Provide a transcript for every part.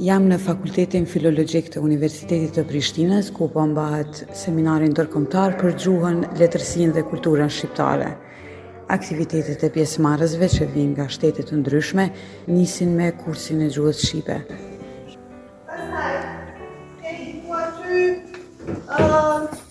Jam në Fakultetin Filologjik të Universitetit të Prishtinës, ku po mbahet seminari ndërkombëtar për gjuhën, letërsinë dhe kulturën shqiptare. Aktivitetet e pjesëmarrësve që vijnë nga shtete të ndryshme nisin me kursin e gjuhës shqipe. Pastaj,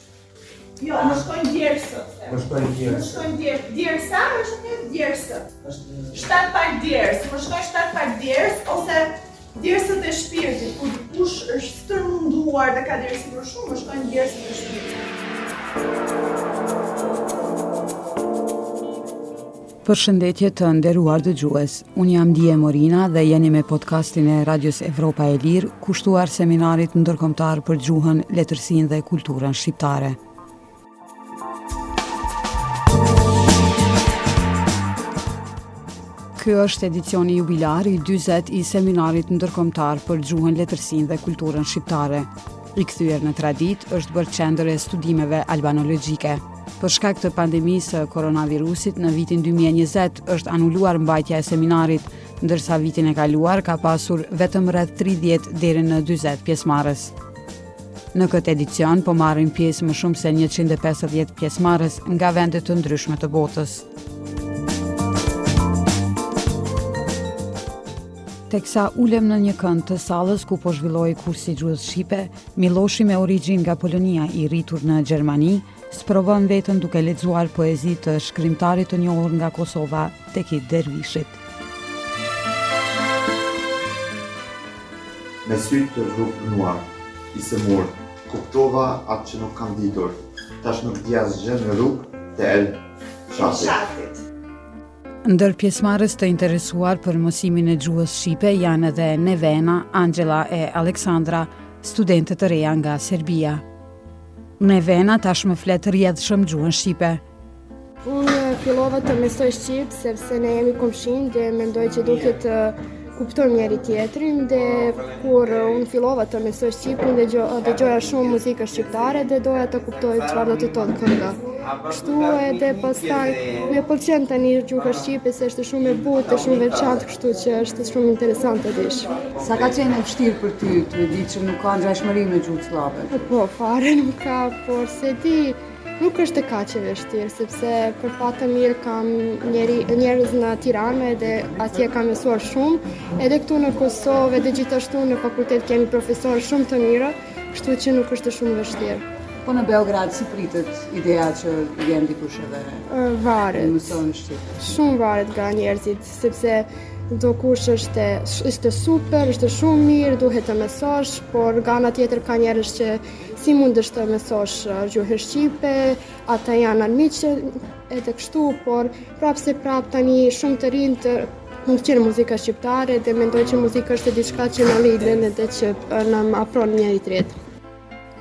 Jo, më shkojnë djersët. Më shkojnë djersët. Më shkojnë djersët. Djersa është një djersët. Shtatë palë djersë. Më shkojnë shtatë palë djersë, ose djersët e shpirtit, kur dikush është stërmunduar dhe ka djersitur shumë, më shkojnë djersët e shpirtit. Përshëndetje të nderuar dëgjues. Unë jam Nadie Morina dhe jeni me podcastin e Radios Evropa e Lirë, kushtuar seminarit ndërkombëtar për gjuhën, letërsinë dhe kulturën shqiptare. Ky është edicioni jubilar i 40 i seminarit ndërkombëtar për gjuhën, letërsinë dhe kulturën shqiptare. i kthyer në traditë, është bërë qendër e studimeve albanologjike. Për shkak të pandemisë së koronavirusit, në vitin 2020 është anuluar mbajtja e seminarit, ndërsa vitin e kaluar ka pasur vetëm rreth 30 deri në 40 pjesëmarrës. Në këtë edicion po marrin pjesë më shumë se 150 pjesëmarrës nga vende të ndryshme të botës. Teksa ulem në një kënd të sallës ku po zhvillohej kursi i gjuhës shqipe, Milloshi me origjinë nga Polonia i rritur në Gjermani, sprovon veten duke lexuar poezi të shkrimtarit të njohur nga Kosova, Teki Dervishit. Me sy të rrudhuar, i sëmur, kuptova atë që nuk kam ditur, tash nuk di asgjë në rrugë të El Shatit. Ndër pjesëmarrës të interesuar për mësimin e gjuhës shqipe janë edhe Nevena, Anxhela e Aleksandra, studente të reja nga Serbia. Nevena tashmë flet rrjedhshëm gjuhën shqipe. Unë fillova të mësoj shqip, sepse ne jemi komshinj dhe mendoj që duhet të kuptojmë njëri-tjetrin dhe kur unë fillova të mësoj shqipin dhe dëgjoja shumë muzikë shqiptare dhe doja të kuptoj çfarë do të thotë kënga. Kështu edhe pastaj më pëlqen tani gjuha shqipe se është shumë e butë dhe shumë veçantë, kështu që është shumë interesant të dish. Sa ka qenë e vështirë për ty e di që nuk ka ngjashmëri me gjuhët sllave? Po, fare nuk ka, por s'e di Nuk është kaq e vështirë sepse për fat të mirë kam njerëz në Tiranë dhe atje kam mësuar shumë. Edhe këtu në Kosovë dhe gjithashtu në fakultet kemi profesorë shumë të mirë, kështu që nuk është shumë e vështirë. Po në Beograd si pritet ideja që vjen dikush edhe varet. Mëson shqip. Shumë varet nga njerëzit sepse dikush është është super, është shumë mirë, duhet të mësosh, por nga ana tjetër ka njerëz që Si mundesh të mësosh gjuhën shqipe? Ata janë armiqë edhe kështu, por prapë se prapë tani shumë të rinj u pëlqen muzika shqiptare dhe mendoj që muzika është diçka që na lidh edhe që na afron njëri-tjetrit.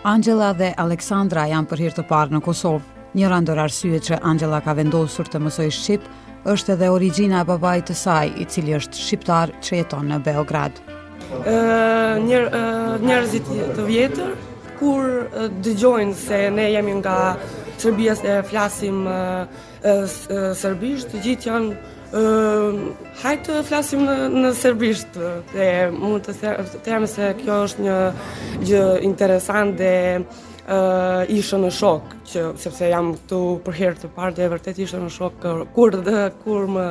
Angela dhe Aleksandra janë për herë të parë në Kosovë. Njëra ndër arsyet që Angela ka vendosur të mësojë shqip është edhe origjina e babait të saj, i cili është shqiptar që jeton në Beograd. Njerëzit të vjetër, kur dëgjojnë se ne jemi nga Serbia se flasim serbisht, të gjithë janë hajde të flasim në, në serbisht dhe mund të them se kjo është një gjë interesant dhe uh, isha në shok që sepse jam këtu për herë të parë dhe vërtet isha në shok kur, kur më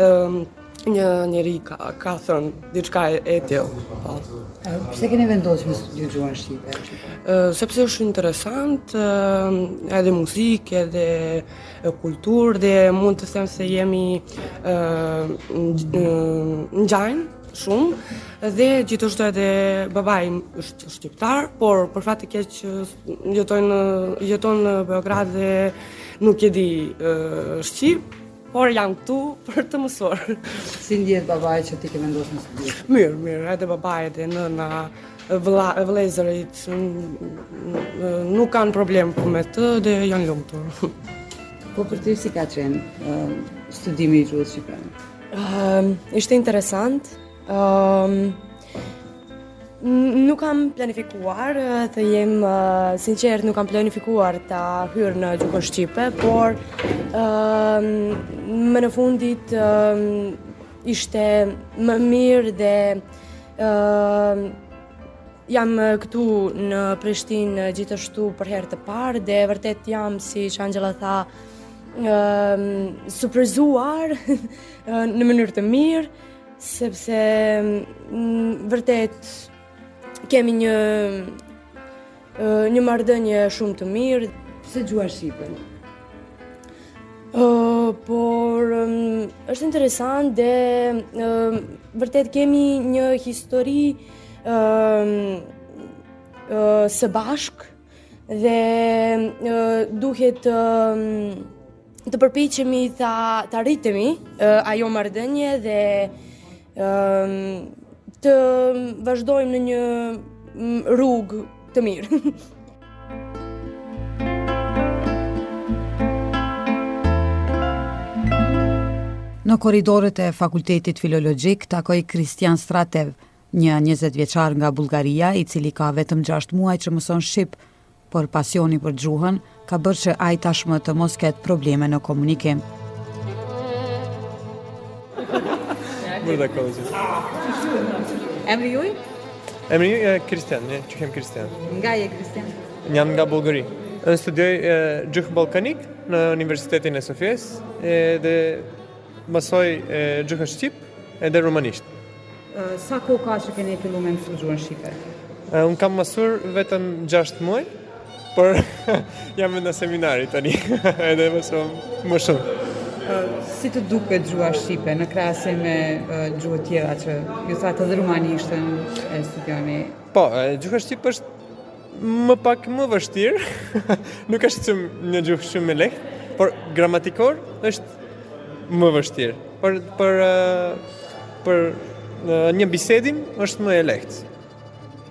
um, Një njeri ka, ka thënë diçka e tillë. Po. Pse keni vendosur me studiu gjuhën shqipe? Uh, sepse është interesant, uh, edhe muzikë, edhe uh, kulturë dhe mund të them se jemi uh, ngjajmë shumë dhe gjithashtu edhe babai im është shqiptar, por për fat të keq jeton, jeton në Beograd dhe nuk e di uh, shqip. Por jam këtu për të mësuar. Si ndjehet babai që ti ke vendosur me studiu? Mirë, mirë, edhe babai dhe nëna, vëlla, vëllezërit nuk kanë problem për me të dhe janë lumtur. Po për ty si ka qenë studimi i gjuhës shqipe? Ëm, ishte interesant, Ëm Nuk kam planifikuar të jem sinqert, nuk kam planifikuar të hyj në gjuhën shqipe, por ë më në fund ishte më mirë dhe ë jam këtu në Prishtinë gjithashtu për herë të parë dhe vërtet jam si Angela tha ë surprizuar në mënyrë të mirë Sepse mm, vërtet kemi një një marrëdhënie shumë të mirë. Pse gjuha shqipe? Uh, por um, është interesant dhe uh, vërtet kemi një histori uh, uh, së bashk dhe uh, duhet uh, Të përpiqemi ta ta rritemi uh, ajo marrëdhënie dhe uh, të vazhdojmë në një mm, rrugë të mirë. Në korridoret e Fakultetit Filologjik takoj Kristian Stratev, një 20 vjeçar nga Bullgaria, i cili ka vetëm 6 muaj që mëson shqip, Por pasioni për gjuhën ka bërë që ai tashmë të mos ketë probleme në komunikim. Burada kalacağız. Emri juaj? Emri e, Kristian, ne? Quhem Kristian. Nga je Kristian? Jam nga Bullgari. Unë studioj e, gjuhë ballkanik në Universitetin e Sofjes e, dhe Mësoj gjuhën shqip edhe rumanisht. Sa kohë ka që keni fillu me mësu gjuhën shqipe? Unë kam mësur vetëm 6 muaj, por jam në seminari tani, edhe më shumë. Më shumë. Si të duket gjuha shqipe në krahasim me gjuhët tjera që ju thatë edhe rumanishten e studioni? Po, gjuha shqipe është Më pak më vështirë, nuk është që një gjuhë shumë me lehtë, por gramatikor është më vështirë. Por, por, për një bisedim është më e lehtë.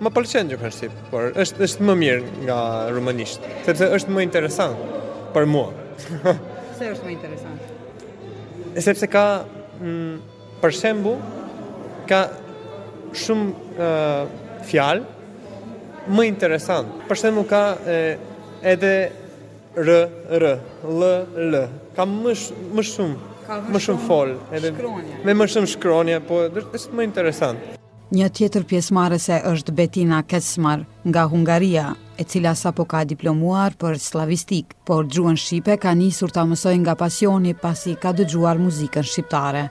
Më pëlqen gjuhën shqipe, por është, është më mirë nga rumanisht, sepse është më interesant për mua. Pse është më interesant? Sepse ka... Mm, Për shembull, ka shumë fjalë më interesant. Për shembull, ka edhe r, r, ll, l. Ka më më shumë, më shumë fol, edhe me më shumë shkronja, po është më interesant. Një tjetër pjesëmarrëse është Betina Kecmar, nga Hungaria, e cila sapo ka diplomuar për sllavistikë, por gjuhën shqipe ka nisur ta mësojë nga pasioni pasi ka dëgjuar muzikën shqiptare.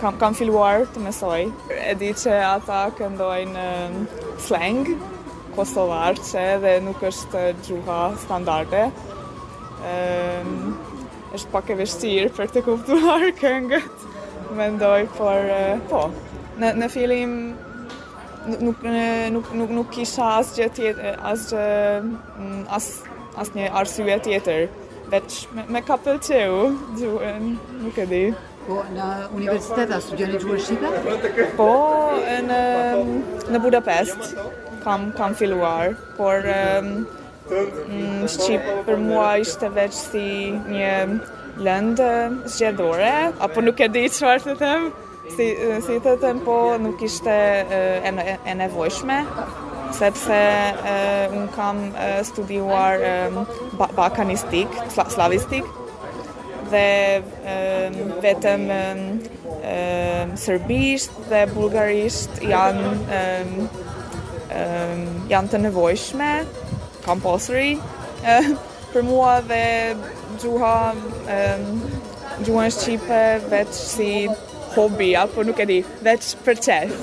Kam kam filluar të mësoj. E di që ata këndojnë slang kosovar që edhe nuk është gjuha standarde. Ëm është pak e vështirë për të kuptuar këngët. Mendoj por po. Në në fillim nuk nuk nuk nuk kisha asgjë tjetër asgjë As asnjë arsye tjetër, veç me ka pëlqeu gjuha, nuk e di. Po në universitet a studioni gjuhën shqipe? Po në në Budapest kam kam filluar, por shqip për mua ishte veç si një lëndë zgjedhore, apo nuk e di çfarë të them. Si si të them po nuk ishte e nevojshme sepse unë kam studiuar ballkanistikë, sllavistikë dhe vetëm serbisht dhe bullgarisht janë janë të nevojshme, kam pasur. Për mua dhe gjuha, gjuhën shqipe, veç si hobi, apo nuk e di, veç për qejf.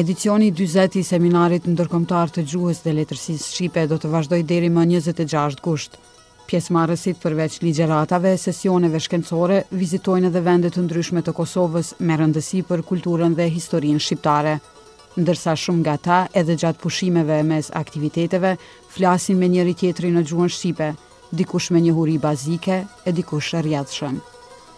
Edicioni i 20 i seminarit ndërkombëtar të gjuhës dhe letërsisë shqipe do të vazhdojë deri më 26 gusht. Pjesëmarrësit përveç ligjëratave e sesioneve shkencore, vizitojnë edhe vende të ndryshme të Kosovës me rëndësi për kulturën dhe historinë shqiptare. Ndërsa shumë nga ta, edhe gjatë pushimeve mes aktiviteteve, flasin me njëri-tjetrin në gjuhën shqipe, dikush me njohuri bazike e dikush rrjedhshëm.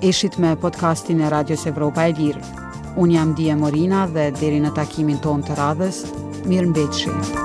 Ishit me podcastin e Radios Evropa e Lirë. Unë jam Die Morina dhe deri në takimin tonë të radhës, mirëmbetshi.